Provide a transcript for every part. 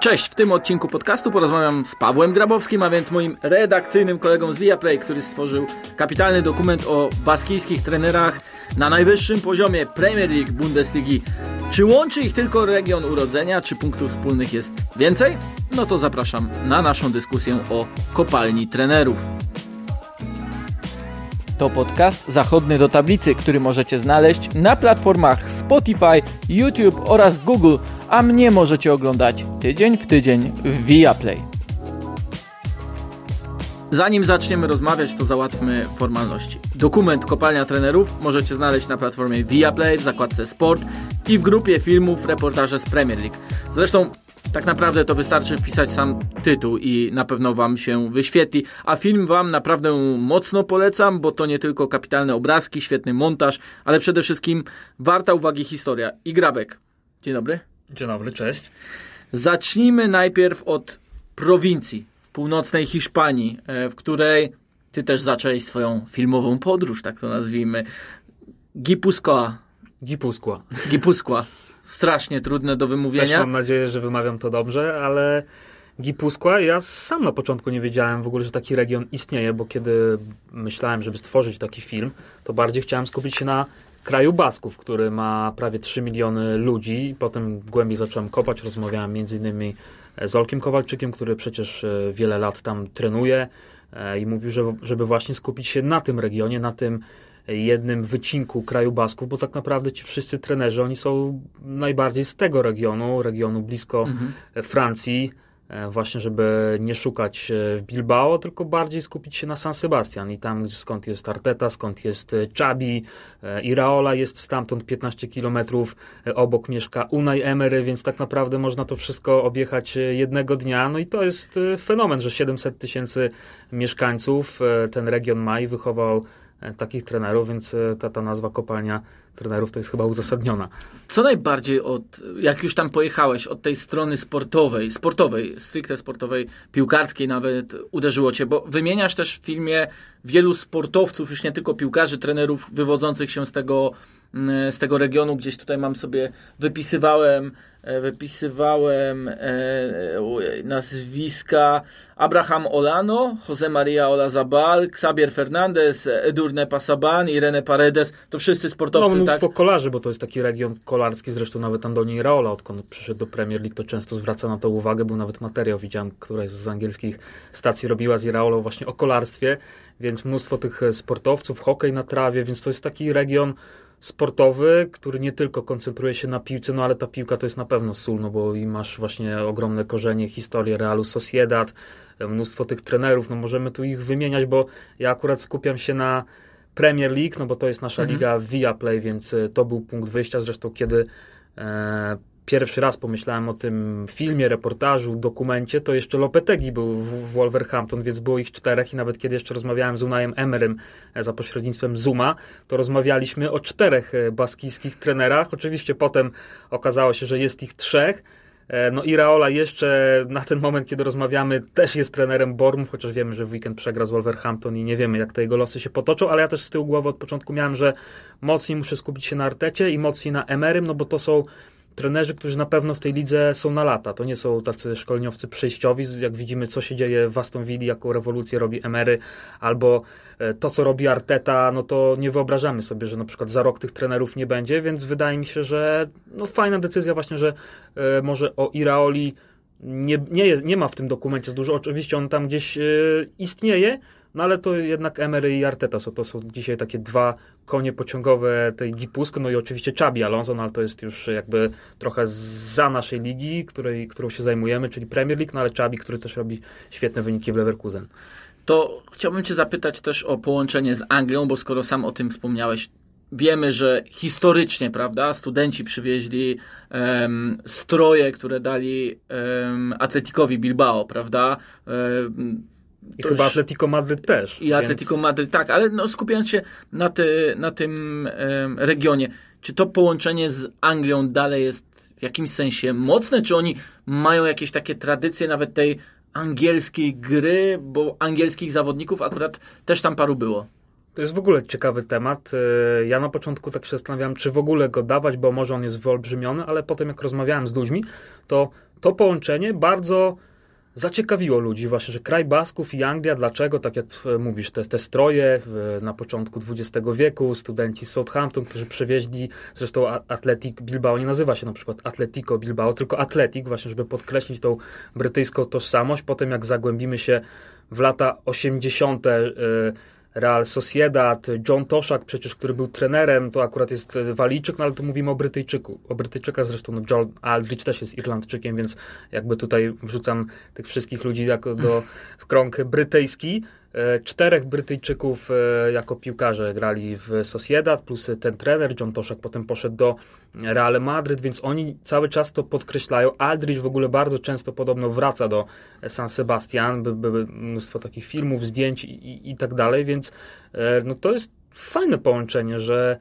Cześć, w tym odcinku podcastu porozmawiam z Pawłem Grabowskim, a więc moim redakcyjnym kolegą z Viaplay, który stworzył kapitalny dokument o baskijskich trenerach na najwyższym poziomie Premier League Bundesligi. Czy łączy ich tylko region urodzenia, czy punktów wspólnych jest więcej? No to zapraszam na naszą dyskusję o kopalni trenerów. To podcast zachodny do tablicy, który możecie znaleźć na platformach Spotify, YouTube oraz Google, a mnie możecie oglądać tydzień w tydzień w Viaplay. Zanim zaczniemy rozmawiać, to załatwmy formalności. Dokument Kopalnia Trenerów możecie znaleźć na platformie Viaplay w zakładce Sport i w grupie filmów reportaże z Premier League. Zresztą tak naprawdę to wystarczy wpisać sam tytuł i na pewno Wam się wyświetli. A film Wam naprawdę mocno polecam, bo to nie tylko kapitalne obrazki, świetny montaż, ale przede wszystkim warta uwagi historia. I Grabek. Dzień dobry. Dzień dobry, cześć. Zacznijmy najpierw od prowincji w północnej Hiszpanii, e, w której Ty też zacząłeś swoją filmową podróż, tak to nazwijmy. Gipuzkoa. Gipuskła. Gipuskła strasznie trudne do wymówienia. Też mam nadzieję, że wymawiam to dobrze, ale Gipuskła, ja sam na początku nie wiedziałem w ogóle, że taki region istnieje, bo kiedy myślałem, żeby stworzyć taki film, to bardziej chciałem skupić się na kraju Basków, który ma prawie 3 miliony ludzi. Potem głębiej zacząłem kopać, rozmawiałem między innymi z Olkiem Kowalczykiem, który przecież e, wiele lat tam trenuje e, i mówił, że, żeby właśnie skupić się na tym regionie, na tym jednym wycinku kraju Basków, bo tak naprawdę ci wszyscy trenerzy, oni są najbardziej z tego regionu, regionu blisko mhm. Francji, e, właśnie żeby nie szukać e, w Bilbao, tylko bardziej skupić się na San Sebastian i tam skąd jest Arteta, skąd jest Chabi, e, Iraola jest stamtąd 15 kilometrów, obok mieszka Unai Emery, więc tak naprawdę można to wszystko objechać jednego dnia, no i to jest fenomen, że 700 tysięcy mieszkańców ten region ma i wychował takich trenerów, więc e, ta, ta nazwa kopalnia trenerów to jest chyba uzasadniona. Co najbardziej od, jak już tam pojechałeś, od tej strony sportowej, sportowej, stricte sportowej, piłkarskiej nawet uderzyło cię, bo wymieniasz też w filmie wielu sportowców, już nie tylko piłkarzy, trenerów wywodzących się z tego, mm, z tego regionu, gdzieś tutaj mam sobie, wypisywałem E, wypisywałem e, nazwiska Abraham Olano, Jose Maria Olazabal, Xavier Fernandez, Edurne Pasaban, Irene Paredes, to wszyscy sportowcy. No mnóstwo tak? kolarzy, bo to jest taki region kolarski, zresztą nawet Andoni Raola, odkąd przyszedł do Premier League, to często zwraca na to uwagę, był nawet materiał, widziałem, któraś z angielskich stacji robiła z Iraolą właśnie o kolarstwie, więc mnóstwo tych sportowców, hokej na trawie, więc to jest taki region sportowy, który nie tylko koncentruje się na piłce, no ale ta piłka to jest na pewno sól, no bo i masz właśnie ogromne korzenie, historię Realu Sociedad, mnóstwo tych trenerów, no możemy tu ich wymieniać, bo ja akurat skupiam się na Premier League, no bo to jest nasza mhm. liga Viaplay, więc e, to był punkt wyjścia, zresztą kiedy e, pierwszy raz pomyślałem o tym filmie, reportażu, dokumencie, to jeszcze Lopetegi był w Wolverhampton, więc było ich czterech i nawet kiedy jeszcze rozmawiałem z Unajem Emerym e, za pośrednictwem Zuma, to rozmawialiśmy o czterech e, baskijskich trenerach. Oczywiście potem okazało się, że jest ich trzech. E, no i Raola jeszcze na ten moment, kiedy rozmawiamy, też jest trenerem Bormów, chociaż wiemy, że w weekend przegra z Wolverhampton i nie wiemy, jak te jego losy się potoczą, ale ja też z tyłu głowy od początku miałem, że mocniej muszę skupić się na Artecie i mocniej na Emerym, no bo to są trenerzy, którzy na pewno w tej lidze są na lata. To nie są tacy szkoleniowcy przejściowi, jak widzimy, co się dzieje w Aston Villa, jaką rewolucję robi Emery, albo e, to, co robi Arteta, no to nie wyobrażamy sobie, że na przykład za rok tych trenerów nie będzie, więc wydaje mi się, że no fajna decyzja właśnie, że e, może o Iraoli nie, nie, jest, nie ma w tym dokumencie dużo. Oczywiście on tam gdzieś e, istnieje, no ale to jednak Emery i Arteta są, to są dzisiaj takie dwa konie pociągowe tej Gipusk, no i oczywiście Chabi Alonso, no ale to jest już jakby trochę za naszej ligi, której, którą się zajmujemy, czyli Premier League, no ale Chabi, który też robi świetne wyniki w Leverkusen. To chciałbym Cię zapytać też o połączenie z Anglią, bo skoro sam o tym wspomniałeś, wiemy, że historycznie, prawda, studenci przywieźli um, stroje, które dali um, Atleticowi Bilbao, prawda? Um, i to chyba Atletico Madryt też. I więc... Atletico Madryt, tak, ale no, skupiając się na, ty, na tym regionie, czy to połączenie z Anglią dalej jest w jakimś sensie mocne, czy oni mają jakieś takie tradycje nawet tej angielskiej gry, bo angielskich zawodników akurat też tam paru było? To jest w ogóle ciekawy temat. E, ja na początku tak się zastanawiałem, czy w ogóle go dawać, bo może on jest wyolbrzymiony, ale potem jak rozmawiałem z ludźmi, to to połączenie bardzo zaciekawiło ludzi właśnie, że kraj Basków i Anglia, dlaczego, tak jak e, mówisz, te, te stroje na początku XX wieku, studenci z Southampton, którzy przywieźli, zresztą Atletic Bilbao nie nazywa się na przykład Atletico Bilbao, tylko Atletic, właśnie żeby podkreślić tą brytyjską tożsamość. Potem jak zagłębimy się w lata 80., Real Sociedad, John Toszak przecież, który był trenerem, to akurat jest e, Walijczyk, no ale tu mówimy o Brytyjczyku. O Brytyjczykach zresztą no John Aldrich też jest Irlandczykiem, więc jakby tutaj wrzucam tych wszystkich ludzi jako do, w krąg brytyjski. E, czterech Brytyjczyków e, jako piłkarze grali w Sociedad, plus ten trener, John Toszak potem poszedł do Real Madryt, więc oni cały czas to podkreślają. Aldrich w ogóle bardzo często podobno wraca do San Sebastian, by, były mnóstwo takich filmów, zdjęć i, i, tak dalej, więc e, no to jest fajne połączenie, że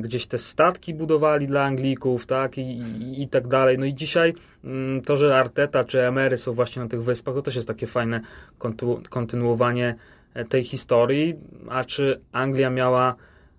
gdzieś te statki budowali dla Anglików, tak, i, i, i, tak dalej. No i dzisiaj mm, to, że Arteta czy Emery są właśnie na tych wyspach, to też jest takie fajne kontynuowanie e, tej historii. A czy Anglia miała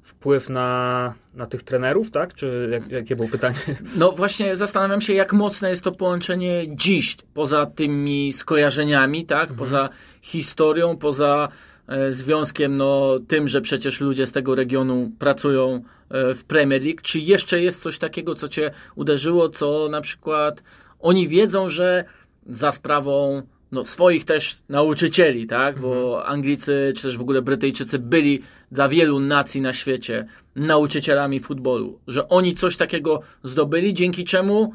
wpływ na, na tych trenerów, tak? Czy jak, jakie było pytanie? No właśnie zastanawiam się, jak mocne jest to połączenie dziś, poza tymi skojarzeniami, tak? Mhm. Poza historią, poza e, związkiem, no tym, że przecież ludzie z tego regionu pracują E, w Premier League. Czy jeszcze jest coś takiego, co cię uderzyło, co na przykład oni wiedzą, że za sprawą no, swoich też nauczycieli, tak? Bo mhm. Anglicy, czy też w ogóle Brytyjczycy byli dla wielu nacji na świecie nauczycielami futbolu, że oni coś takiego zdobyli, dzięki czemu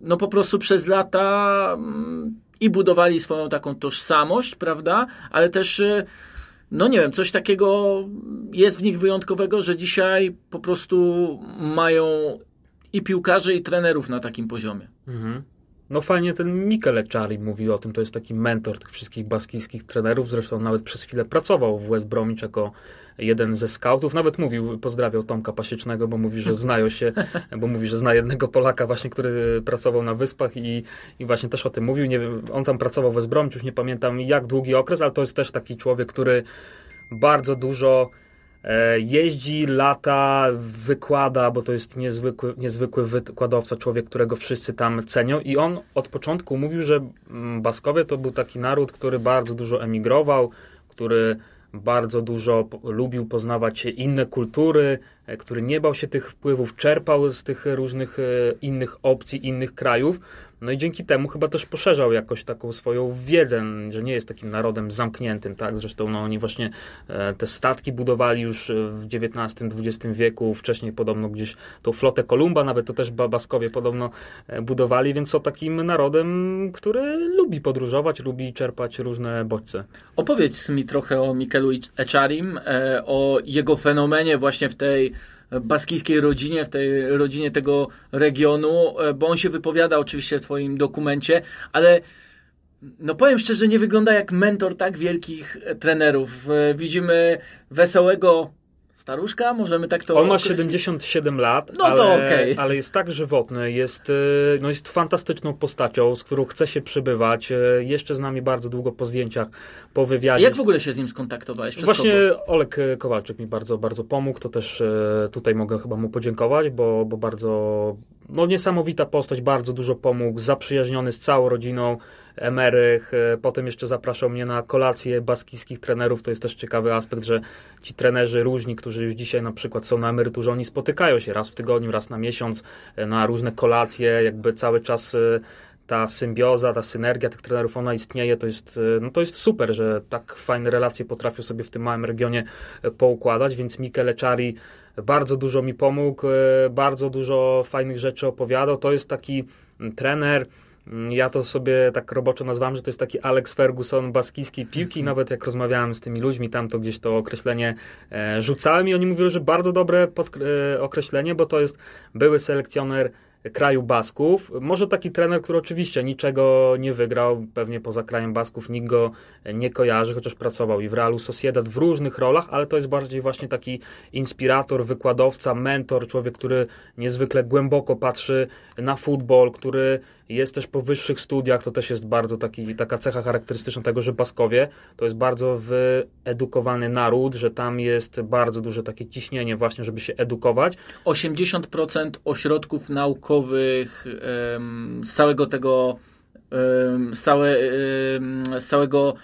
no po prostu przez lata mm, i budowali swoją taką tożsamość, prawda? Ale też e, no nie wiem, coś takiego jest w nich wyjątkowego, że dzisiaj po prostu mają i piłkarzy, i trenerów na takim poziomie. Mhm. No fajnie ten Mikel Czari mówił o tym, to jest taki mentor tych wszystkich baskijskich trenerów, zresztą nawet przez chwilę pracował w West Bromwich jako jeden ze scoutów, nawet mówił, pozdrawiał Tomka Pasiecznego, bo mówi, że znają się, bo mówi, że zna jednego Polaka właśnie, który pracował na Wyspach i, i właśnie też o tym mówił, nie wiem, on tam pracował w West Bromwich, już nie pamiętam jak długi okres, ale to jest też taki człowiek, który bardzo dużo jeździ, lata, wykłada, bo to jest niezwykły, niezwykły wykładowca, człowiek, którego wszyscy tam cenią. I on od początku mówił, że mm, Baskowie to był taki naród, który bardzo dużo emigrował, który bardzo dużo lubił poznawać inne kultury, e, który nie bał się tych wpływów, czerpał z tych różnych e, innych opcji, innych krajów. No i dzięki temu chyba też poszerzał jakoś taką swoją wiedzę, że nie jest takim narodem zamkniętym, tak? Zresztą no, oni właśnie e, te statki budowali już w XIX-XX wieku, wcześniej podobno gdzieś tą flotę Kolumba, nawet to też Baskowie podobno e, budowali, więc są takim narodem, który lubi podróżować, lubi czerpać różne bodźce. Opowiedz mi trochę o Mikelu Echarim, e, o jego fenomenie właśnie w tej baskijskiej rodzinie, w tej rodzinie tego regionu, e, bo on się wypowiada oczywiście w Twoim dokumencie, ale no powiem szczerze, nie wygląda jak mentor tak wielkich trenerów. E, widzimy wesołego staruszka, możemy tak to On ma określić? 77 lat, no ale, to okay. ale jest tak żywotny, jest, e, no jest fantastyczną postacią, z którą chce się przybywać. E, jeszcze z nami bardzo długo po zdjęciach, po wywiadzie. Jak w ogóle się z nim skontaktowałeś? Właśnie kogo? Olek Kowalczyk mi bardzo, bardzo pomógł, to też tutaj mogę chyba mu podziękować, bo, bo bardzo, no niesamowita postać, bardzo dużo pomógł, zaprzyjaźniony z całą rodziną, Emerych, e, potem jeszcze zapraszał mnie na kolację baskijskich trenerów, to jest też ciekawy aspekt, że ci trenerzy różni, którzy już dzisiaj na przykład są na emeryturze, oni spotykają się raz w tygodniu, raz na miesiąc e, na różne kolacje, jakby cały czas e, ta symbioza, ta synergia tych trenerów, ona istnieje, to jest, no to jest super, że tak fajne relacje potrafią sobie w tym małym regionie poukładać, więc Michele Czari bardzo dużo mi pomógł, bardzo dużo fajnych rzeczy opowiadał, to jest taki trener, Mm, ja to sobie tak roboczo nazwałem, że to jest taki Alex Ferguson baskijskiej piłki. Mhm. Nawet jak rozmawiałem z tymi ludźmi, tam to gdzieś to określenie e, rzucałem i oni mówili, że bardzo dobre pod, e, określenie, bo to jest były selekcjoner kraju Basków. Może taki trener, który oczywiście niczego nie wygrał, pewnie poza krajem Basków nikt go nie kojarzy, chociaż pracował i w Realu Sociedad w różnych rolach, ale to jest bardziej właśnie taki inspirator, wykładowca, mentor, człowiek, który niezwykle głęboko patrzy na futbol, który jest też po wyższych studiach, to też jest bardzo taki, taka cecha charakterystyczna tego, że Baskowie to jest bardzo wyedukowany naród, że tam jest bardzo duże takie ciśnienie właśnie, żeby się edukować. 80% ośrodków naukowych z całego tego z, całe, z całego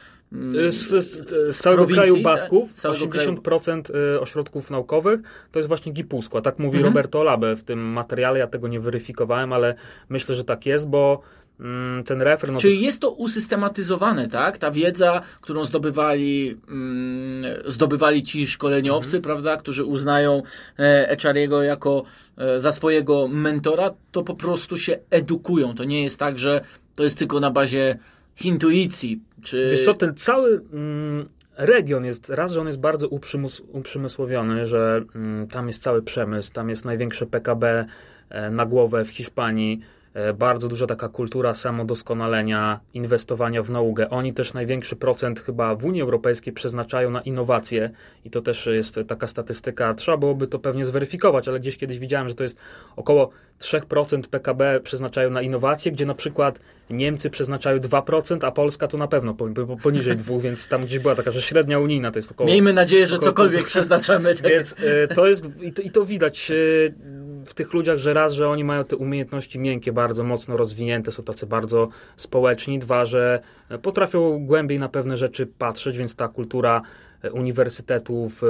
Z, z, z całego kraju tak? Basków Z całego 80% y, ośrodków naukowych to jest właśnie Gipuskła. Tak mówi Mhm. Roberto Labe w tym materiale. Ja tego nie weryfikowałem, ale myślę, że tak jest, bo mm, ten refer... No, Czyli jest to usystematyzowane, tak? Ta wiedza, którą zdobywali, mm, zdobywali ci szkoleniowcy, Mhm. prawda, którzy uznają e, Echariego jako e, za swojego mentora, to po prostu się edukują. To nie jest tak, że to jest tylko na bazie intuicji, czy... Wiesz co, ten cały mm, region jest, raz, że on jest bardzo uprzymus, uprzemysłowiony, że mm, tam jest cały przemysł, tam jest największe PKB e, na głowę w Hiszpanii, bardzo duża taka kultura samodoskonalenia, inwestowania w naukę. Oni też największy procent chyba w Unii Europejskiej przeznaczają na innowacje i to też jest taka statystyka, trzeba byłoby to pewnie zweryfikować, ale gdzieś kiedyś widziałem, że to jest około 3% PKB przeznaczają na innowacje, gdzie na przykład Niemcy przeznaczają 2%, a Polska to na pewno po- po- poniżej 2%, więc tam gdzieś była taka, że średnia unijna to jest około... Miejmy nadzieję, że około- cokolwiek przeznaczamy. Tak? Więc e, to jest, i to, i to widać e, w tych ludziach, że raz, że oni mają te umiejętności miękkie bardzo mocno rozwinięte, są tacy bardzo społeczni, dwa, że potrafią głębiej na pewne rzeczy patrzeć, więc ta kultura e, uniwersytetów e,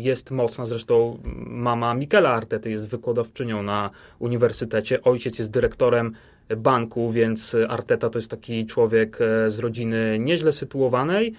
jest mocna. Zresztą mama Mikela Artety jest wykładowczynią na uniwersytecie, ojciec jest dyrektorem banku, więc Arteta to jest taki człowiek e, z rodziny nieźle sytuowanej,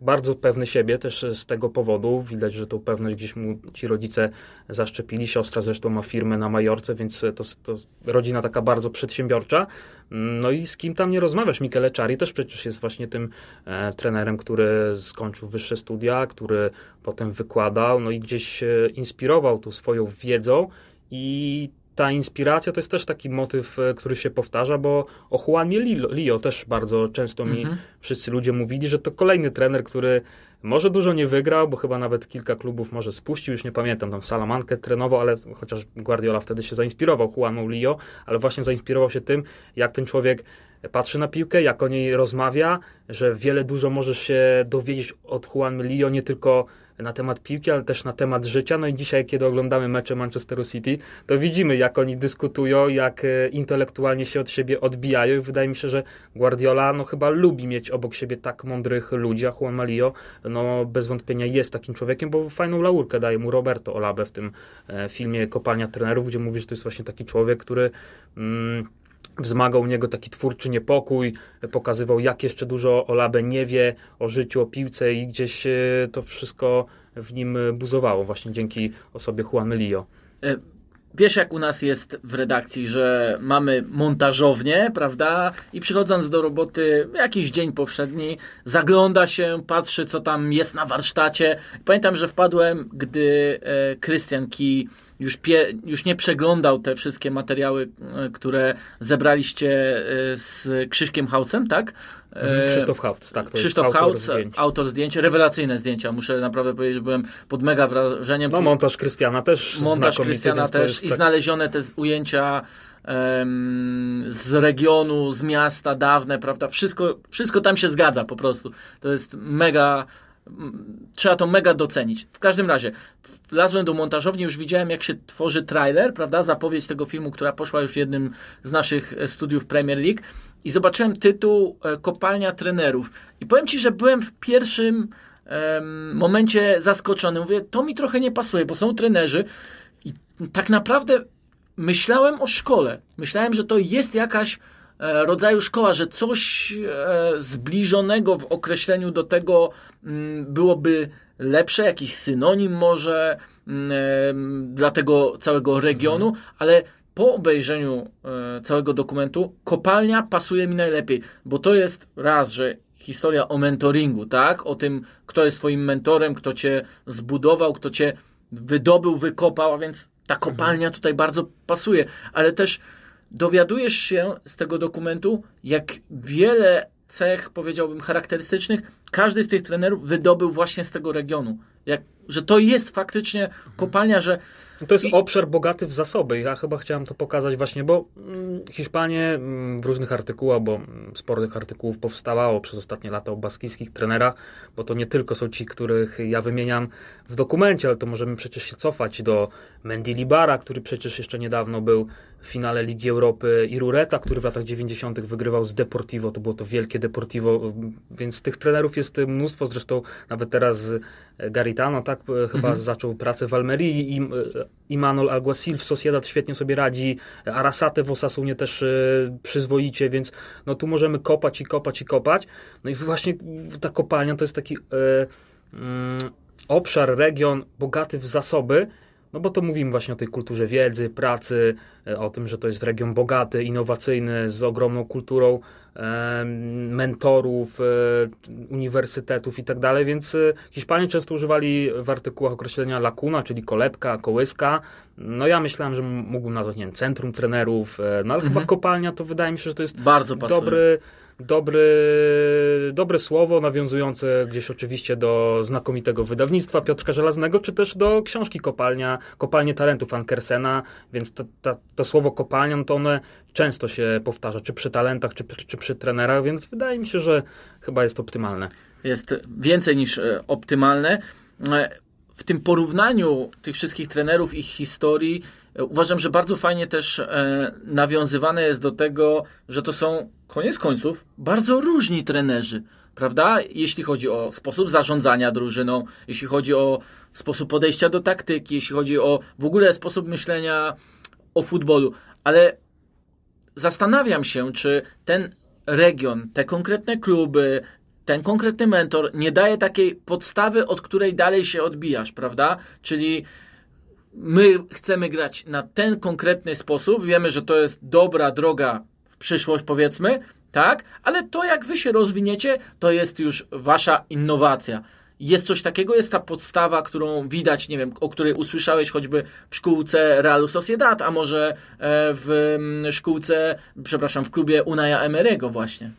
bardzo pewny siebie też z tego powodu. Widać, że tą pewność gdzieś mu ci rodzice zaszczepili. Siostra zresztą ma firmę na Majorce, więc to, to rodzina taka bardzo przedsiębiorcza. No i z kim tam nie rozmawiasz? Michele Czari też przecież jest właśnie tym e, trenerem, który skończył wyższe studia, który potem wykładał, no i gdzieś się inspirował tą swoją wiedzą i ta inspiracja to jest też taki motyw, e, który się powtarza, bo o Juanie Lio, Lio też bardzo często mi Mhm. wszyscy ludzie mówili, że to kolejny trener, który może dużo nie wygrał, bo chyba nawet kilka klubów może spuścił, już nie pamiętam, tam Salamankę trenował, ale chociaż Guardiola wtedy się zainspirował Juaną Lio, ale właśnie zainspirował się tym, jak ten człowiek patrzy na piłkę, jak o niej rozmawia, że wiele dużo możesz się dowiedzieć od Juan Lio, nie tylko na temat piłki, ale też na temat życia. No i dzisiaj, kiedy oglądamy mecze Manchesteru City, to widzimy, jak oni dyskutują, jak e, intelektualnie się od siebie odbijają i wydaje mi się, że Guardiola no chyba lubi mieć obok siebie tak mądrych ludzi, a Juan Malio no bez wątpienia jest takim człowiekiem, bo fajną laurkę daje mu Roberto Olabe w tym e, filmie Kopalnia Trenerów, gdzie mówi, że to jest właśnie taki człowiek, który mm, wzmagał u niego taki twórczy niepokój, pokazywał jak jeszcze dużo Olabe nie wie o życiu, o piłce i gdzieś e, to wszystko w nim buzowało właśnie dzięki osobie Juan Lio. E, Wiesz, jak u nas jest w redakcji, że mamy montażownię, prawda? I przychodząc do roboty, jakiś dzień powszedni, zagląda się, patrzy, co tam jest na warsztacie. Pamiętam, że wpadłem, gdy e, Krystian Ki już, pie, już nie przeglądał te wszystkie materiały, e, które zebraliście e, z Krzyśkiem Haucem, tak? E, Krzysztof Hautz, tak, to Krzysztof jest autor Hautz, zdjęć. autor zdjęcia, rewelacyjne zdjęcia. Muszę naprawdę powiedzieć, że byłem pod mega wrażeniem. No montaż Krystiana też montaż Krystiana też i tak- znalezione te ujęcia em, z regionu, z miasta dawne, prawda? Wszystko, wszystko tam się zgadza po prostu. To jest mega, trzeba to mega docenić. W każdym razie, wlazłem do montażowni, już widziałem jak się tworzy trailer, prawda? Zapowiedź tego filmu, która poszła już w jednym z naszych e, studiów Premier League i zobaczyłem tytuł e, Kopalnia trenerów. I powiem Ci, że byłem w pierwszym em, momencie zaskoczony. Mówię, to mi trochę nie pasuje, bo są trenerzy i tak naprawdę myślałem o szkole. Myślałem, że to jest jakaś e, rodzaju szkoła, że coś zbliżonego w określeniu do tego mm, byłoby lepsze, jakiś synonim może mm, dla tego całego regionu, ale po obejrzeniu e, całego dokumentu kopalnia pasuje mi najlepiej, bo to jest raz, że historia o mentoringu, tak? O tym, kto jest twoim mentorem, kto cię zbudował, kto cię wydobył, wykopał, a więc ta kopalnia tutaj bardzo pasuje, ale też dowiadujesz się z tego dokumentu, jak wiele cech, powiedziałbym, charakterystycznych każdy z tych trenerów wydobył właśnie z tego regionu. Jak, że to jest faktycznie kopalnia, że To jest I... obszar bogaty w zasoby. Ja chyba chciałem to pokazać właśnie, bo mm, Hiszpanie mm, w różnych artykułach, bo mm, spornych artykułów powstawało przez ostatnie lata o baskijskich trenerach, bo to nie tylko są ci, których ja wymieniam w dokumencie, ale to możemy przecież się cofać do Mendy Libara, który przecież jeszcze niedawno był w finale Ligi Europy i Rureta, który w latach 90. wygrywał z Deportivo, to było to wielkie Deportivo, więc tych trenerów jest mnóstwo, zresztą nawet teraz Garitano, tak, chyba mhm. zaczął pracę w Almerii i Imanol Alguacil w Sociedad świetnie sobie radzi, Arasate w Osasunie też przyzwoicie, więc no tu możemy kopać i kopać i kopać. No i właśnie ta kopalnia to jest taki mm, obszar, region bogaty w zasoby, no bo to mówimy właśnie o tej kulturze wiedzy, pracy, e, o tym, że to jest region bogaty, innowacyjny, z ogromną kulturą e, mentorów, e, uniwersytetów i tak dalej, więc Hiszpanie często używali w artykułach określenia lakuna, czyli kolebka, kołyska. No ja myślałem, że mógłbym nazwać, nie wiem, centrum trenerów, no ale mhm. chyba kopalnia to wydaje mi się, że to jest Bardzo dobry... Pasuje dobry, dobre słowo nawiązujące gdzieś oczywiście do znakomitego wydawnictwa Piotrka Żelaznego, czy też do książki Kopalnia, Kopalnie Talentów Ankersena, więc to, to, to słowo kopalnia, no to one często się powtarza, czy przy talentach, czy, czy przy trenerach, więc wydaje mi się, że chyba jest optymalne. Jest więcej niż e, optymalne. E, w tym porównaniu tych wszystkich trenerów, ich historii, uważam, że bardzo fajnie też nawiązywane jest do tego, że to są koniec końców bardzo różni trenerzy, prawda? Jeśli chodzi o sposób zarządzania drużyną, jeśli chodzi o sposób podejścia do taktyki, jeśli chodzi o w ogóle sposób myślenia o futbolu. Ale zastanawiam się, czy ten region, te konkretne kluby, ten konkretny mentor nie daje takiej podstawy, od której dalej się odbijasz, prawda? Czyli my chcemy grać na ten konkretny sposób, wiemy, że to jest dobra droga przyszłość, powiedzmy, tak? Ale to, jak wy się rozwiniecie, to jest już wasza innowacja. Jest coś takiego, jest ta podstawa, którą widać, nie wiem, o której usłyszałeś choćby w szkółce Realu Sociedad, a może e, w mm, szkółce, przepraszam, w klubie Unaja Emery'ego właśnie.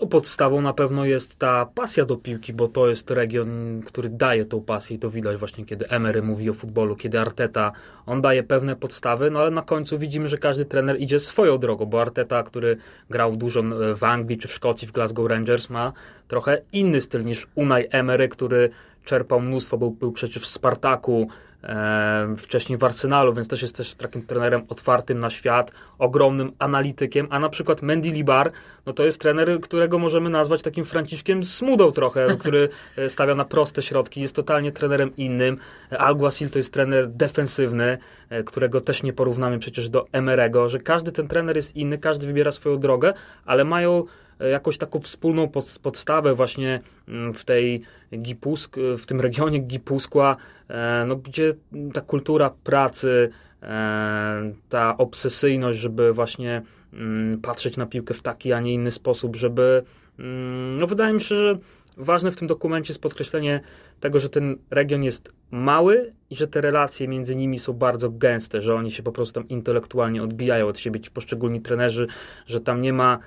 No, podstawą na pewno jest ta pasja do piłki, bo to jest region, który daje tą pasję i to widać właśnie, kiedy Emery mówi o futbolu, kiedy Arteta, on daje pewne podstawy, no ale na końcu widzimy, że każdy trener idzie swoją drogą, bo Arteta, który grał dużo w Anglii czy w Szkocji, w Glasgow Rangers, ma trochę inny styl niż Unai Emery, który czerpał mnóstwo, był, był przecież w Spartaku, wcześniej w Arsenalu, więc też jest też takim trenerem otwartym na świat, ogromnym analitykiem, a na przykład Mendy Libar, no to jest trener, którego możemy nazwać takim Franciszkiem Smudą trochę, który e, stawia na proste środki, jest totalnie trenerem innym. Alguacil to jest trener defensywny, e, którego też nie porównamy przecież do Emerego, że każdy ten trener jest inny, każdy wybiera swoją drogę, ale mają jakąś taką wspólną podstawę właśnie mm, w tej Gipusk, w tym regionie Gipuskła, e, no, gdzie ta kultura pracy, e, ta obsesyjność, żeby właśnie mm, patrzeć na piłkę w taki, a nie inny sposób, żeby, mm, no wydaje mi się, że ważne w tym dokumencie jest podkreślenie tego, że ten region jest mały i że te relacje między nimi są bardzo gęste, że oni się po prostu tam intelektualnie odbijają od siebie, ci poszczególni trenerzy, że tam nie ma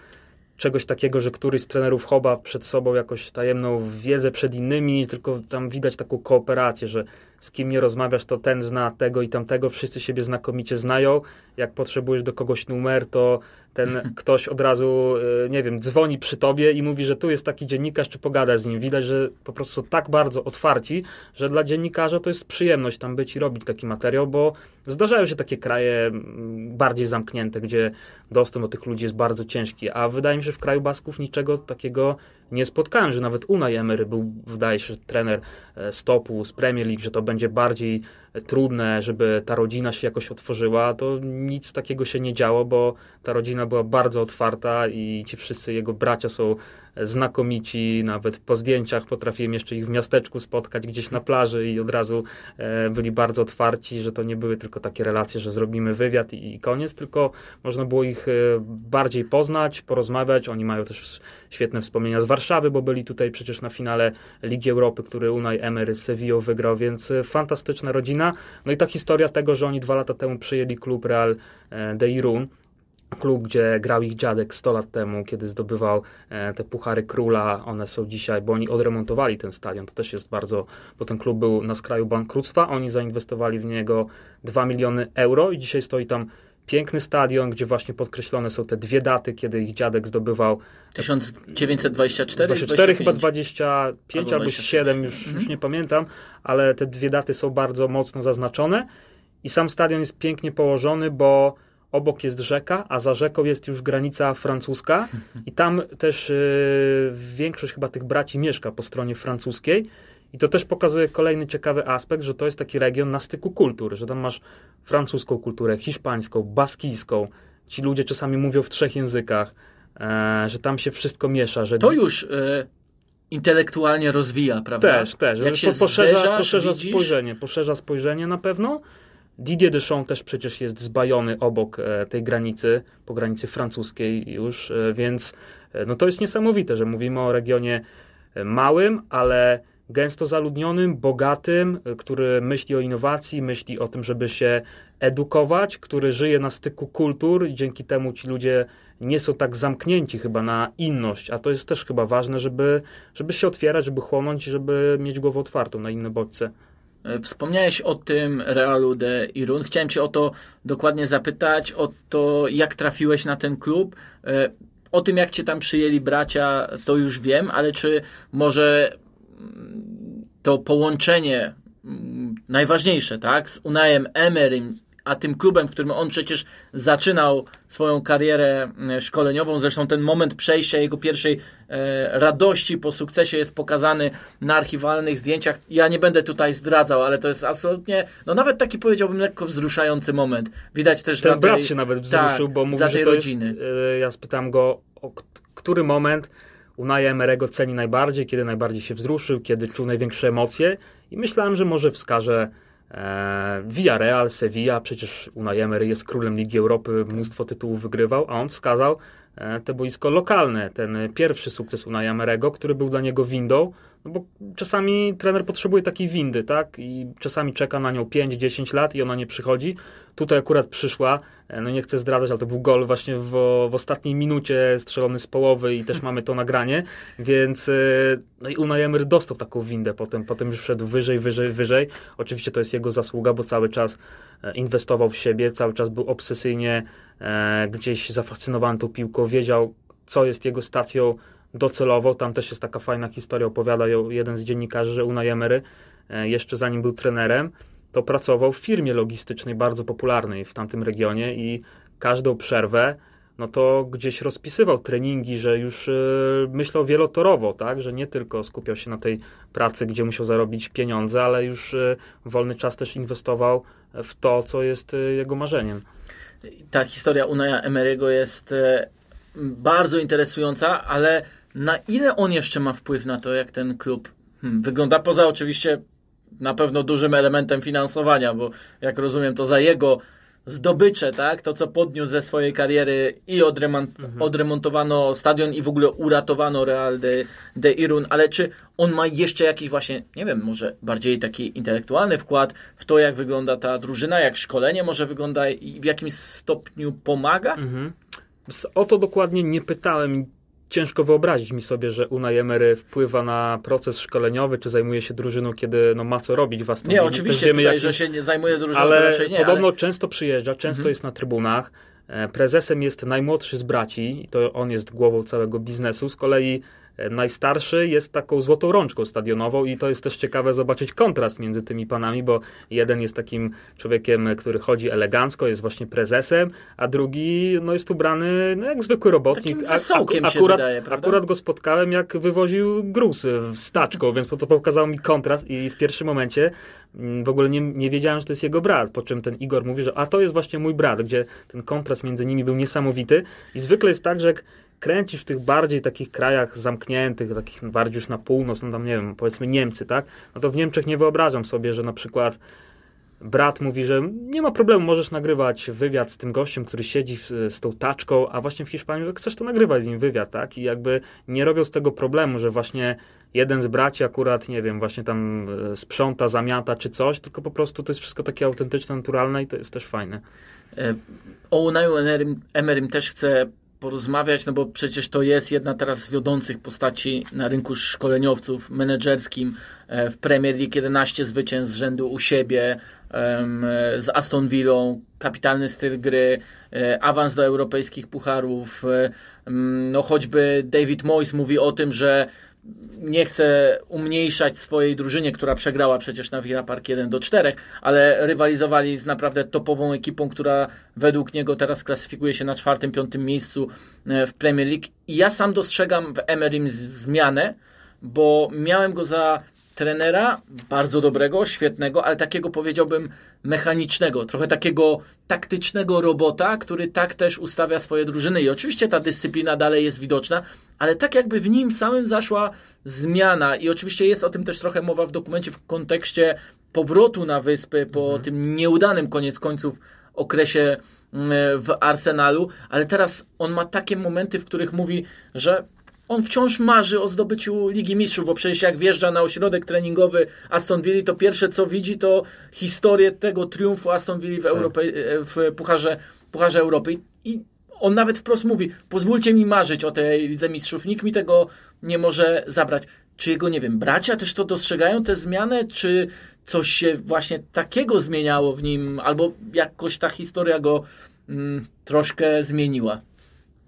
czegoś takiego, że któryś z trenerów chowa przed sobą jakoś tajemną wiedzę przed innymi, tylko tam widać taką kooperację, że z kim nie rozmawiasz, to ten zna tego i tamtego, wszyscy siebie znakomicie znają. Jak potrzebujesz do kogoś numer, to ten ktoś od razu, e, nie wiem, dzwoni przy tobie i mówi, że tu jest taki dziennikarz, czy pogada z nim. Widać, że po prostu są tak bardzo otwarci, że dla dziennikarza to jest przyjemność tam być i robić taki materiał, bo zdarzają się takie kraje bardziej zamknięte, gdzie dostęp do tych ludzi jest bardzo ciężki, a wydaje mi się, że w kraju Basków niczego takiego nie spotkałem, że nawet Unai Emery był, wydaje się, trener stopu z Premier League, że to będzie bardziej trudne, żeby ta rodzina się jakoś otworzyła, to nic takiego się nie działo, bo ta rodzina była bardzo otwarta i ci wszyscy jego bracia są znakomici, nawet po zdjęciach potrafiłem jeszcze ich w miasteczku spotkać gdzieś na plaży i od razu e, byli bardzo otwarci, że to nie były tylko takie relacje, że zrobimy wywiad i, koniec, tylko można było ich e, bardziej poznać, porozmawiać. Oni mają też świetne wspomnienia z Warszawy, bo byli tutaj przecież na finale Ligi Europy, który Unai Emery z Sevillą wygrał, więc e, fantastyczna rodzina. No i ta historia tego, że oni dwa lata temu przyjęli klub Real de Irun, klub, gdzie grał ich dziadek 100 lat temu, kiedy zdobywał e, te puchary króla. One są dzisiaj, bo oni odremontowali ten stadion. To też jest bardzo, bo ten klub był na skraju bankructwa. Oni zainwestowali w niego 2 miliony euro i dzisiaj stoi tam piękny stadion, gdzie właśnie podkreślone są te dwie daty, kiedy ich dziadek zdobywał 1924 24 chyba 25 albo, albo 7, już, mhm. już nie pamiętam, ale te dwie daty są bardzo mocno zaznaczone. I sam stadion jest pięknie położony, bo obok jest rzeka, a za rzeką jest już granica francuska. I tam też yy, większość chyba tych braci mieszka po stronie francuskiej i to też pokazuje kolejny ciekawy aspekt, że to jest taki region na styku kultur, że tam masz francuską kulturę, hiszpańską, baskijską, ci ludzie czasami mówią w trzech językach, e, że tam się wszystko miesza. Że... To już e, intelektualnie rozwija, prawda? Też, też. Jak się poszerza, poszerza spojrzenie, poszerza spojrzenie na pewno. Didier Deschamps też przecież jest zbajony obok e, tej granicy, po granicy francuskiej już, e, więc e, no to jest niesamowite, że mówimy o regionie małym, ale gęsto zaludnionym, bogatym, który myśli o innowacji, myśli o tym, żeby się edukować, który żyje na styku kultur i dzięki temu ci ludzie nie są tak zamknięci chyba na inność, a to jest też chyba ważne, żeby, żeby się otwierać, żeby chłonąć, żeby mieć głowę otwartą na inne bodźce. E, wspomniałeś o tym Realu de Irun. Chciałem Cię o to dokładnie zapytać, o to, jak trafiłeś na ten klub. E, o tym, jak Cię tam przyjęli bracia, to już wiem, ale czy może to połączenie mm, najważniejsze, tak, z Unajem Emerym a tym klubem, w którym on przecież zaczynał swoją karierę e, szkoleniową, zresztą ten moment przejścia jego pierwszej e, radości po sukcesie jest pokazany na archiwalnych zdjęciach. Ja nie będę tutaj zdradzał, ale to jest absolutnie, no nawet taki powiedziałbym lekko wzruszający moment. Widać też... Ten brat tej, się nawet wzruszył, tak, bo mówi, że to rodziny. jest... Ja spytałem go, o który moment Unaja Emerego ceni najbardziej, kiedy najbardziej się wzruszył, kiedy czuł największe emocje i myślałem, że może wskaże E, Villarreal, Sevilla, przecież Unai Emery jest królem Ligi Europy, mnóstwo tytułów wygrywał, a on wskazał e, te boisko lokalne, ten pierwszy sukces Unai Emerego, który był dla niego windą, no bo czasami trener potrzebuje takiej windy, tak? I czasami czeka na nią 5-10 lat i ona nie przychodzi. Tutaj akurat przyszła, e, no nie chcę zdradzać, ale to był gol właśnie w, w ostatniej minucie strzelony z połowy i też mamy to nagranie, więc e, no i Unai Emery dostał taką windę potem, potem już wszedł wyżej, wyżej, wyżej. Oczywiście to jest jego zasługa, bo cały czas e, inwestował w siebie, cały czas był obsesyjnie gdzieś zafascynowany tą piłką, wiedział, co jest jego stacją docelowo. Tam też jest taka fajna historia, opowiada jeden z dziennikarzy, że Unai Emery, e, jeszcze zanim był trenerem, to pracował w firmie logistycznej bardzo popularnej w tamtym regionie i każdą przerwę no to gdzieś rozpisywał treningi, że już yy, myślał wielotorowo, tak, że nie tylko skupiał się na tej pracy, gdzie musiał zarobić pieniądze, ale już yy, wolny czas też inwestował w to, co jest jego marzeniem. Ta historia Unaja Emery'ego jest bardzo interesująca, ale na ile on jeszcze ma wpływ na to, jak ten klub hmm, wygląda? Poza oczywiście na pewno dużym elementem finansowania, bo jak rozumiem, to za jego zdobycze, tak? To, co podniósł ze swojej kariery i odremont, mhm. odremontowano stadion i w ogóle uratowano Real de, de Irun, ale czy on ma jeszcze jakiś właśnie, nie wiem, może bardziej taki intelektualny wkład w to, jak wygląda ta drużyna, jak szkolenie może wygląda i w jakim stopniu pomaga? Mhm. O to dokładnie nie pytałem ciężko wyobrazić mi sobie, że Unai Emery wpływa na proces szkoleniowy, czy zajmuje się drużyną, kiedy no, ma co robić własną Nie, oczywiście wiemy, tutaj, że się nie zajmuje drużyną, ale raczej nie. Podobno ale... często przyjeżdża, często mhm. jest na trybunach. E, prezesem jest najmłodszy z braci, to on jest głową całego biznesu. Z kolei najstarszy jest taką złotą rączką stadionową i to jest też ciekawe zobaczyć kontrast między tymi panami, bo jeden jest takim człowiekiem, który chodzi elegancko, jest właśnie prezesem, a drugi no, jest ubrany no, jak zwykły robotnik. Takim a, akurat, wydaje, akurat go spotkałem, jak wywoził grusy z taczką, więc to pokazało mi kontrast i w pierwszym momencie mm, w ogóle nie, nie wiedziałem, że to jest jego brat, po czym ten Igor mówi, że a to jest właśnie mój brat, gdzie ten kontrast między nimi był niesamowity i zwykle jest tak, że jak kręcisz w tych bardziej takich krajach zamkniętych, takich bardziej już na północ, no tam nie wiem, powiedzmy Niemcy, tak? No to w Niemczech nie wyobrażam sobie, że na przykład brat mówi, że nie ma problemu, możesz nagrywać wywiad z tym gościem, który siedzi w, z tą taczką, a właśnie w Hiszpanii chcesz to nagrywać z nim wywiad, tak? I jakby nie robią z tego problemu, że właśnie jeden z braci akurat, nie wiem, właśnie tam e, sprząta, zamiata czy coś, tylko po prostu to jest wszystko takie autentyczne, naturalne i to jest też fajne. O Unaju Emerym, Emerym też chcę porozmawiać, no bo przecież to jest jedna teraz z wiodących postaci na rynku szkoleniowców menedżerskim e, w Premier League 11 zwycięstw z rzędu u siebie z Aston Villą, kapitalny styl gry, e, awans do europejskich pucharów, e, no choćby David Moyes mówi o tym, że nie chce umniejszać swojej drużynie, która przegrała przecież na Villa Park 1 do 4, ale rywalizowali z naprawdę topową ekipą, która według niego teraz klasyfikuje się na czwartym, piątym miejscu e, w Premier League. I ja sam dostrzegam w Emerym zmianę, bo miałem go za trenera bardzo dobrego, świetnego, ale takiego powiedziałbym mechanicznego, trochę takiego taktycznego robota, który tak też ustawia swoje drużyny i oczywiście ta dyscyplina dalej jest widoczna, ale tak jakby w nim samym zaszła zmiana i oczywiście jest o tym też trochę mowa w dokumencie w kontekście powrotu na wyspy po mhm. tym nieudanym koniec końców okresie mm, w Arsenalu, ale teraz on ma takie momenty, w których mówi, że on wciąż marzy o zdobyciu Ligi Mistrzów, bo przecież jak wjeżdża na ośrodek treningowy Aston Villa, to pierwsze co widzi to historię tego triumfu Aston Villa w, tak. Europie, w Pucharze, Pucharze Europy. I on nawet wprost mówi, pozwólcie mi marzyć o tej Lidze Mistrzów, nikt mi tego nie może zabrać. Czy jego, nie wiem, bracia też to dostrzegają, tę zmianę, czy coś się właśnie takiego zmieniało w nim, albo jakoś ta historia go mm, troszkę zmieniła?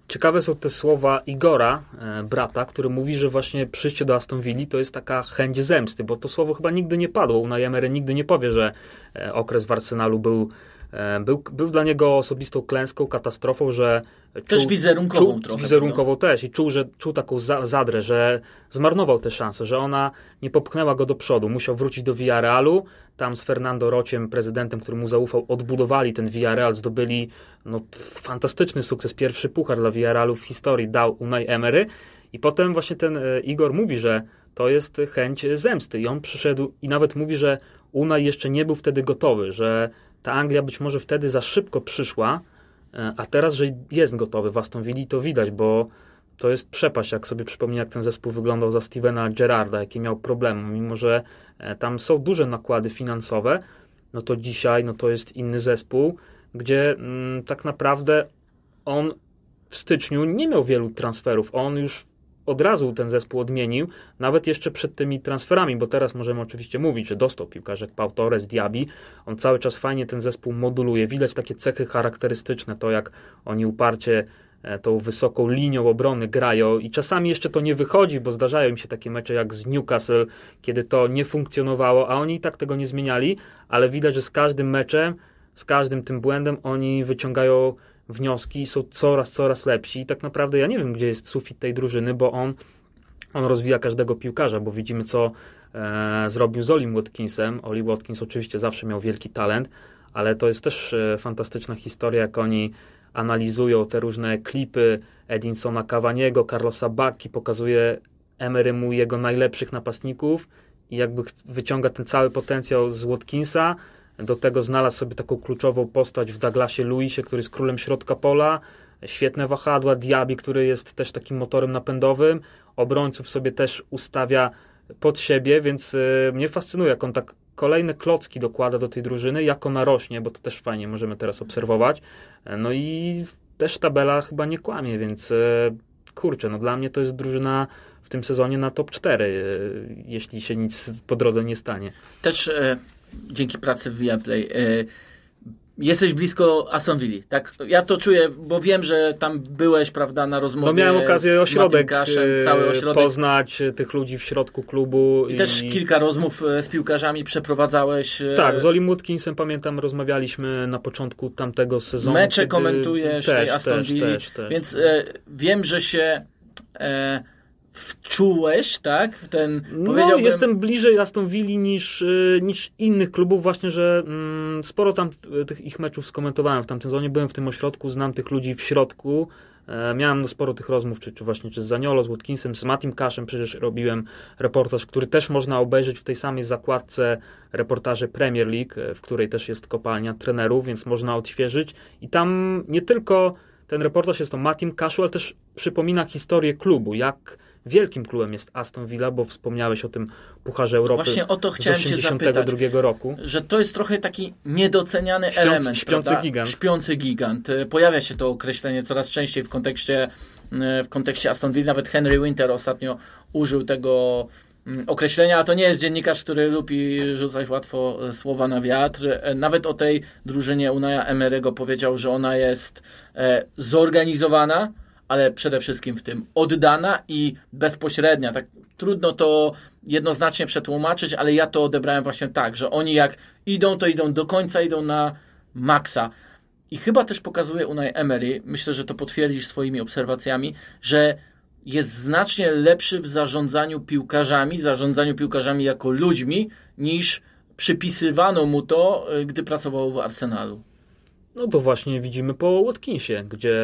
Ciekawe są te słowa Igora, e, brata, który mówi, że właśnie przyjście do Aston Villa to jest taka chęć zemsty, bo to słowo chyba nigdy nie padło. Unai Emery nigdy nie powie, że e, okres w Arsenalu był był, był dla niego osobistą klęską, katastrofą, że. Też czuł, wizerunkową czuł, trochę. Wizerunkową też i czuł, że czuł taką za, zadrę, że zmarnował tę szansę, że ona nie popchnęła go do przodu. Musiał wrócić do Villarealu. Tam z Fernando Rociem, prezydentem, który mu zaufał, odbudowali ten Villarreal, zdobyli no, fantastyczny sukces. Pierwszy puchar dla Villarealu w historii dał Unai Emery. I potem właśnie ten e, Igor mówi, że to jest chęć zemsty. I on przyszedł i nawet mówi, że Unai jeszcze nie był wtedy gotowy, że ta Anglia być może wtedy za szybko przyszła, e, a teraz, że jest gotowy w Aston Villa, to widać, bo to jest przepaść, jak sobie przypomnę, jak ten zespół wyglądał za Stevena Gerrarda, jakie miał problemy, mimo że e, tam są duże nakłady finansowe, no to dzisiaj no to jest inny zespół, gdzie mm, tak naprawdę on w styczniu nie miał wielu transferów. On już od razu ten zespół odmienił, nawet jeszcze przed tymi transferami, bo teraz możemy oczywiście mówić, że dostał piłkarzek Pau Torres, Diaby, on cały czas fajnie ten zespół moduluje, widać takie cechy charakterystyczne, to jak oni uparcie e, tą wysoką linią obrony grają. I czasami jeszcze to nie wychodzi, bo zdarzają im się takie mecze jak z Newcastle, kiedy to nie funkcjonowało, a oni i tak tego nie zmieniali, ale widać, że z każdym meczem, z każdym tym błędem oni wyciągają wnioski są coraz, coraz lepsi i tak naprawdę ja nie wiem, gdzie jest sufit tej drużyny, bo on, on rozwija każdego piłkarza, bo widzimy, co e, zrobił z Olim Watkinsem. Oli Watkins oczywiście zawsze miał wielki talent, ale to jest też e, fantastyczna historia, jak oni analizują te różne klipy Edinsona Cavaniego, Carlosa Bacchi, pokazuje Emery mu jego najlepszych napastników i jakby wyciąga ten cały potencjał z Watkinsa, do tego znalazł sobie taką kluczową postać w Douglasie Lewisie, który jest królem środka pola. Świetne wahadła, Diaby, który jest też takim motorem napędowym. Obrońców sobie też ustawia pod siebie, więc y, mnie fascynuje, jak on tak kolejne klocki dokłada do tej drużyny, jak ona rośnie, bo to też fajnie możemy teraz obserwować. No i też tabela chyba nie kłamie, więc y, kurczę, no dla mnie to jest drużyna w tym sezonie na top 4, y, jeśli się nic po drodze nie stanie. Też dzięki pracy w Viaplay. E, jesteś blisko Aston Villa, tak? Ja to czuję, bo wiem, że tam byłeś, prawda, na rozmowie. No miałem okazję ośrodek, cały ośrodek poznać tych ludzi w środku klubu. I, i, też kilka rozmów e, z piłkarzami przeprowadzałeś. E, tak, z Olim Watkinsem pamiętam, rozmawialiśmy na początku tamtego sezonu. Mecze komentujesz też, tej Aston Villa, więc e, wiem, że się... E, wczułeś, tak? W ten, no, jestem bliżej Aston Villa niż, y, niż innych klubów, właśnie, że mm, sporo tam y, tych ich meczów skomentowałem w tamtym sezonie, byłem w tym ośrodku, znam tych ludzi w środku, e, miałem no, sporo tych rozmów, czy, czy właśnie czy z Zaniolo, z Watkinsem, z Matim Kaszem przecież robiłem reportaż, który też można obejrzeć w tej samej zakładce reportaży Premier League, e, w której też jest kopalnia trenerów, więc można odświeżyć. I tam nie tylko ten reportaż jest o Matim Kaszu, ale też przypomina historię klubu, jak wielkim klubem jest Aston Villa, bo wspomniałeś o tym Pucharze Europy Właśnie o to chciałem z 82 cię roku. Że to jest trochę taki niedoceniany śpiący, element. Śpiący prawda? gigant. Śpiący gigant. Pojawia się to określenie coraz częściej w kontekście, w kontekście Aston Villa. Nawet Henry Winter ostatnio użył tego mm, określenia, a to nie jest dziennikarz, który lubi rzucać łatwo e, słowa na wiatr. Nawet o tej drużynie Unaja Emery'ego powiedział, że ona jest zorganizowana, ale przede wszystkim w tym oddana i bezpośrednia. Tak trudno to jednoznacznie przetłumaczyć, ale ja to odebrałem właśnie tak, że oni jak idą, to idą do końca, idą na maksa. I chyba też pokazuje Unai Emery, myślę, że to potwierdzisz swoimi obserwacjami, że jest znacznie lepszy w zarządzaniu piłkarzami, zarządzaniu piłkarzami jako ludźmi, niż przypisywano mu to, y, gdy pracował w Arsenalu. No to właśnie widzimy po Watkinsie, gdzie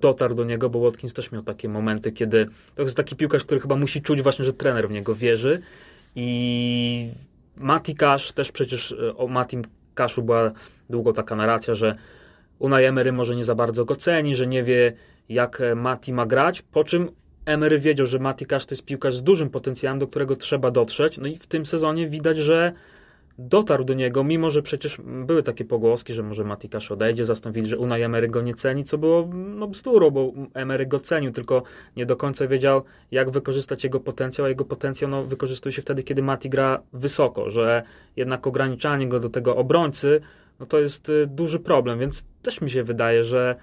dotarł do niego, bo Watkins też miał takie momenty, kiedy to jest taki piłkarz, który chyba musi czuć właśnie, że trener w niego wierzy. I Mati Cash też przecież e, o Matim Cashu była długo taka narracja, że Unai Emery może nie za bardzo go ceni, że nie wie jak Mati ma grać, po czym Emery wiedział, że Mati Cash to jest piłkarz z dużym potencjałem, do którego trzeba dotrzeć, no i w tym sezonie widać, że dotarł do niego, mimo że przecież były takie pogłoski, że może Matikasz odejdzie, zastąpić, że Unai Emery go nie ceni, co było no bzdurą, bo Emery go cenił, tylko nie do końca wiedział, jak wykorzystać jego potencjał, a jego potencjał no, wykorzystuje się wtedy, kiedy Mati gra wysoko, że jednak ograniczanie go do tego obrońcy, no to jest y, duży problem, więc też mi się wydaje, że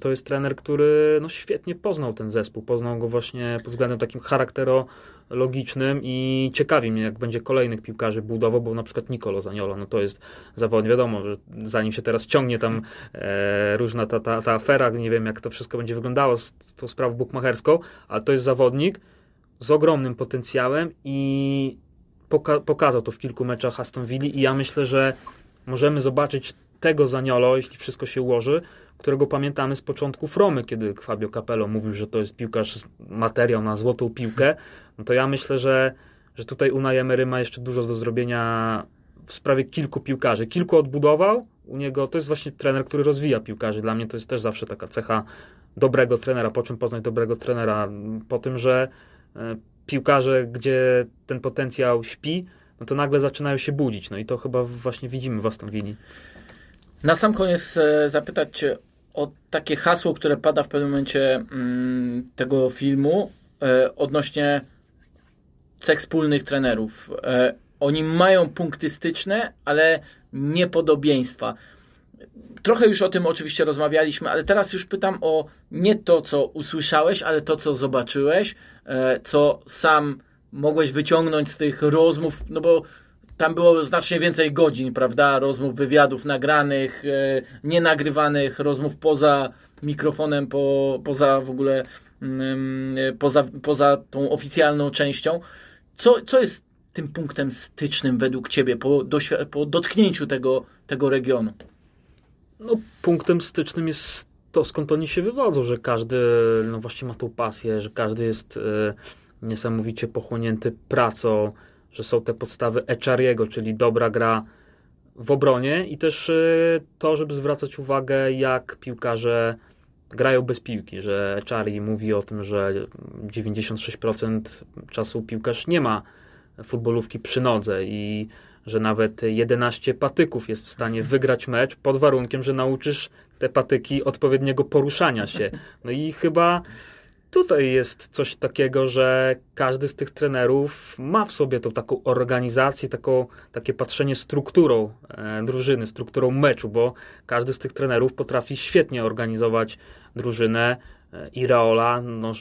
to jest trener, który no, świetnie poznał ten zespół, poznał go właśnie pod względem takim charakteru logicznym i ciekawi mnie, jak będzie kolejnych piłkarzy budował, bo na przykład Nicolo Zaniolo, no to jest zawodnik, wiadomo, że zanim się teraz ciągnie tam e, różna ta, ta, ta afera, nie wiem jak to wszystko będzie wyglądało z tą sprawą bukmacherską, ale to jest zawodnik z ogromnym potencjałem i poka pokazał to w kilku meczach Aston Villa i ja myślę, że możemy zobaczyć tego Zaniolo, jeśli wszystko się ułoży, którego pamiętamy z początku Fromy, kiedy Fabio Capello mówił, że to jest piłkarz materiał na złotą piłkę, no to ja myślę, że, że tutaj Unai Emery ma jeszcze dużo do zrobienia w sprawie kilku piłkarzy. Kilku odbudował, u niego to jest właśnie trener, który rozwija piłkarzy. Dla mnie to jest też zawsze taka cecha dobrego trenera. Po czym poznać dobrego trenera? Po tym, że e, piłkarze, gdzie ten potencjał śpi, no to nagle zaczynają się budzić. No i to chyba właśnie widzimy w Aston Villa. Na sam koniec e, zapytać Cię o takie hasło, które pada w pewnym momencie mm, tego filmu e, odnośnie cech wspólnych trenerów. E, oni mają punkty styczne, ale nie podobieństwa. Trochę już o tym oczywiście rozmawialiśmy, ale teraz już pytam o nie to, co usłyszałeś, ale to, co zobaczyłeś, co sam mogłeś wyciągnąć z tych rozmów, no bo tam było znacznie więcej godzin, prawda? Rozmów, wywiadów nagranych, e, nienagrywanych, rozmów poza mikrofonem, po, poza w ogóle mm, poza, poza tą oficjalną częścią. Co, co jest tym punktem stycznym według Ciebie po, po dotknięciu tego, tego regionu? No, punktem stycznym jest to, skąd oni się wywodzą, że każdy no właśnie ma tą pasję, że każdy jest e, niesamowicie pochłonięty pracą, że są te podstawy Echariego, czyli dobra gra w obronie i też e, to, żeby zwracać uwagę, jak piłkarze grają bez piłki, że Echari mówi o tym, że 96% czasu piłkarz nie ma futbolówki przy nodze i że nawet 11 patyków jest w stanie wygrać mecz pod warunkiem, że nauczysz te patyki odpowiedniego poruszania się. No i chyba tutaj jest coś takiego, że każdy z tych trenerów ma w sobie tą taką organizację, taką, takie patrzenie strukturą e, drużyny, strukturą meczu, bo każdy z tych trenerów potrafi świetnie organizować drużynę. E, I Raola, no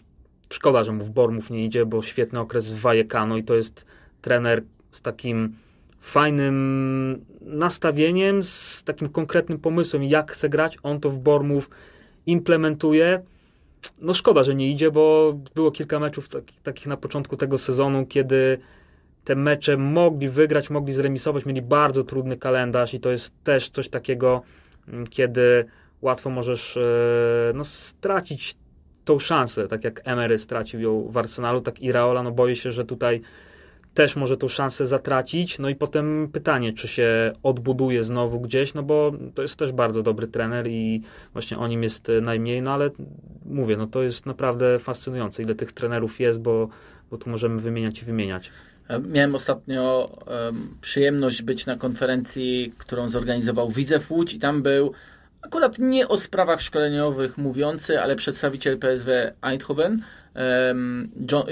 szkoda, że mu w Bormów nie idzie, bo świetny okres w Vallecano i to jest trener z takim fajnym nastawieniem, z takim konkretnym pomysłem, jak chce grać. On to w Bormów implementuje. No szkoda, że nie idzie, bo było kilka meczów takich, takich na początku tego sezonu, kiedy te mecze mogli wygrać, mogli zremisować, mieli bardzo trudny kalendarz i to jest też coś takiego, mm, kiedy łatwo możesz e, no, stracić tą szansę, tak jak Emery stracił ją w Arsenalu, tak i Raola, no boję się, że tutaj też może tą szansę zatracić. No i potem pytanie, czy się odbuduje znowu gdzieś, no bo to jest też bardzo dobry trener i właśnie o nim jest najmniej, no ale mówię, no to jest naprawdę fascynujące, ile tych trenerów jest, bo, bo tu możemy wymieniać i wymieniać. Miałem ostatnio um, przyjemność być na konferencji, którą zorganizował Widzew Łódź i tam był akurat nie o sprawach szkoleniowych mówiący, ale przedstawiciel PSW Eindhoven, um, John,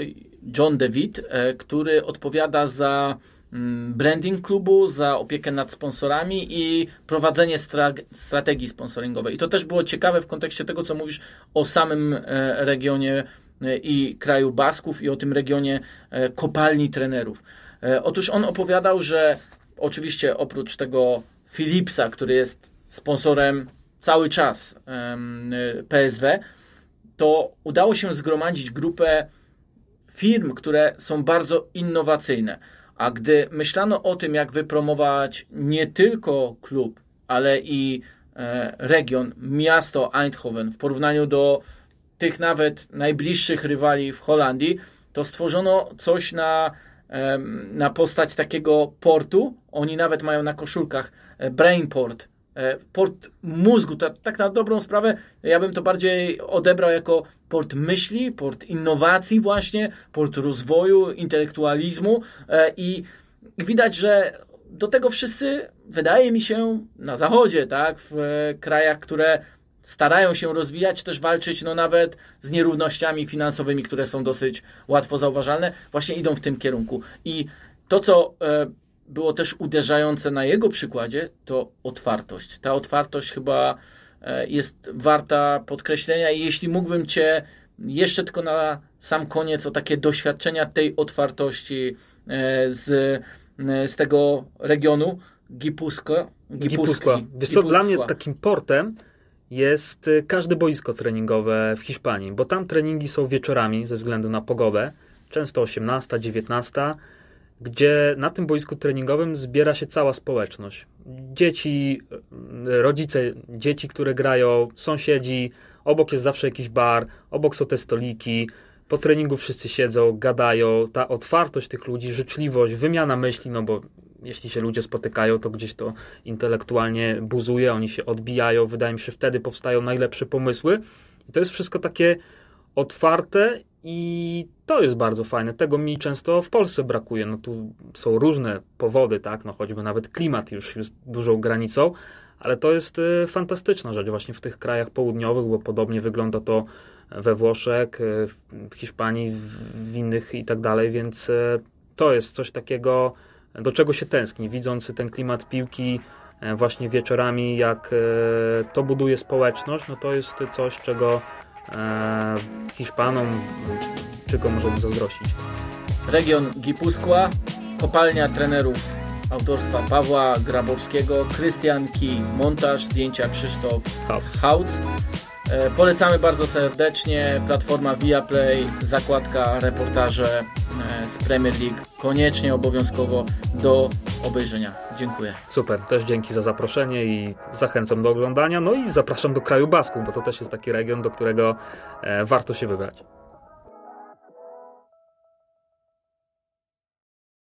John DeWitt, e, który odpowiada za mm, branding klubu, za opiekę nad sponsorami i prowadzenie stra strategii sponsoringowej. I to też było ciekawe w kontekście tego, co mówisz o samym e, regionie e, i kraju Basków i o tym regionie kopalni trenerów. Otóż on opowiadał, że oczywiście oprócz tego Philipsa, który jest sponsorem cały czas PSW, to udało się zgromadzić grupę firm, które są bardzo innowacyjne. A gdy myślano o tym, jak wypromować nie tylko klub, ale i e, region, miasto Eindhoven w porównaniu do tych nawet najbliższych rywali w Holandii, to stworzono coś na, na postać takiego portu. Oni nawet mają na koszulkach e, Brainport, E, port mózgu, tak, tak na dobrą sprawę, ja bym to bardziej odebrał jako port myśli, port innowacji właśnie, port rozwoju, intelektualizmu e, i widać, że do tego wszyscy, wydaje mi się, na zachodzie, tak, w krajach, które starają się rozwijać, też walczyć no nawet z nierównościami finansowymi, które są dosyć łatwo zauważalne, właśnie idą w tym kierunku. I to, co e, było też uderzające na jego przykładzie, to otwartość. Ta otwartość chyba e, jest warta podkreślenia i jeśli mógłbym Cię jeszcze tylko na sam koniec o takie doświadczenia tej otwartości e, z, e, z tego regionu Gipusko. Gipuska. Wiesz co, dla mnie takim portem jest każde boisko treningowe w Hiszpanii, bo tam treningi są wieczorami ze względu na pogodę, często 18, 19 gdzie na tym boisku treningowym zbiera się cała społeczność. Dzieci, rodzice dzieci, które grają, sąsiedzi, obok jest zawsze jakiś bar, obok są te stoliki, po treningu wszyscy siedzą, gadają, ta otwartość tych ludzi, życzliwość, wymiana myśli, no bo jeśli się ludzie spotykają, to gdzieś to intelektualnie buzuje, oni się odbijają, wydaje mi się, wtedy powstają najlepsze pomysły. I to jest wszystko takie otwarte i to jest bardzo fajne. Tego mi często w Polsce brakuje. No tu są różne powody, tak, no choćby nawet klimat już jest dużą granicą, ale to jest y, fantastyczna rzecz właśnie w tych krajach południowych, bo podobnie wygląda to we Włoszech, y, w Hiszpanii, w innych i tak dalej, więc y, to jest coś takiego, do czego się tęskni, widząc ten klimat piłki właśnie wieczorami, jak to buduje społeczność, no to jest coś, czego E, Hiszpanom, czego możemy zazdrościć. Region Gipuskła, kopalnia trenerów autorstwa Pawła Grabowskiego, Krystian Kij, montaż, zdjęcia Krzysztof Hautz. E, polecamy bardzo serdecznie. Platforma Viaplay, zakładka, reportaże e, z Premier League. Koniecznie, obowiązkowo do obejrzenia. Dziękuję. Super, też dzięki za zaproszenie i zachęcam do oglądania. No i zapraszam do kraju Basków, bo to też jest taki region, do którego e, warto się wybrać.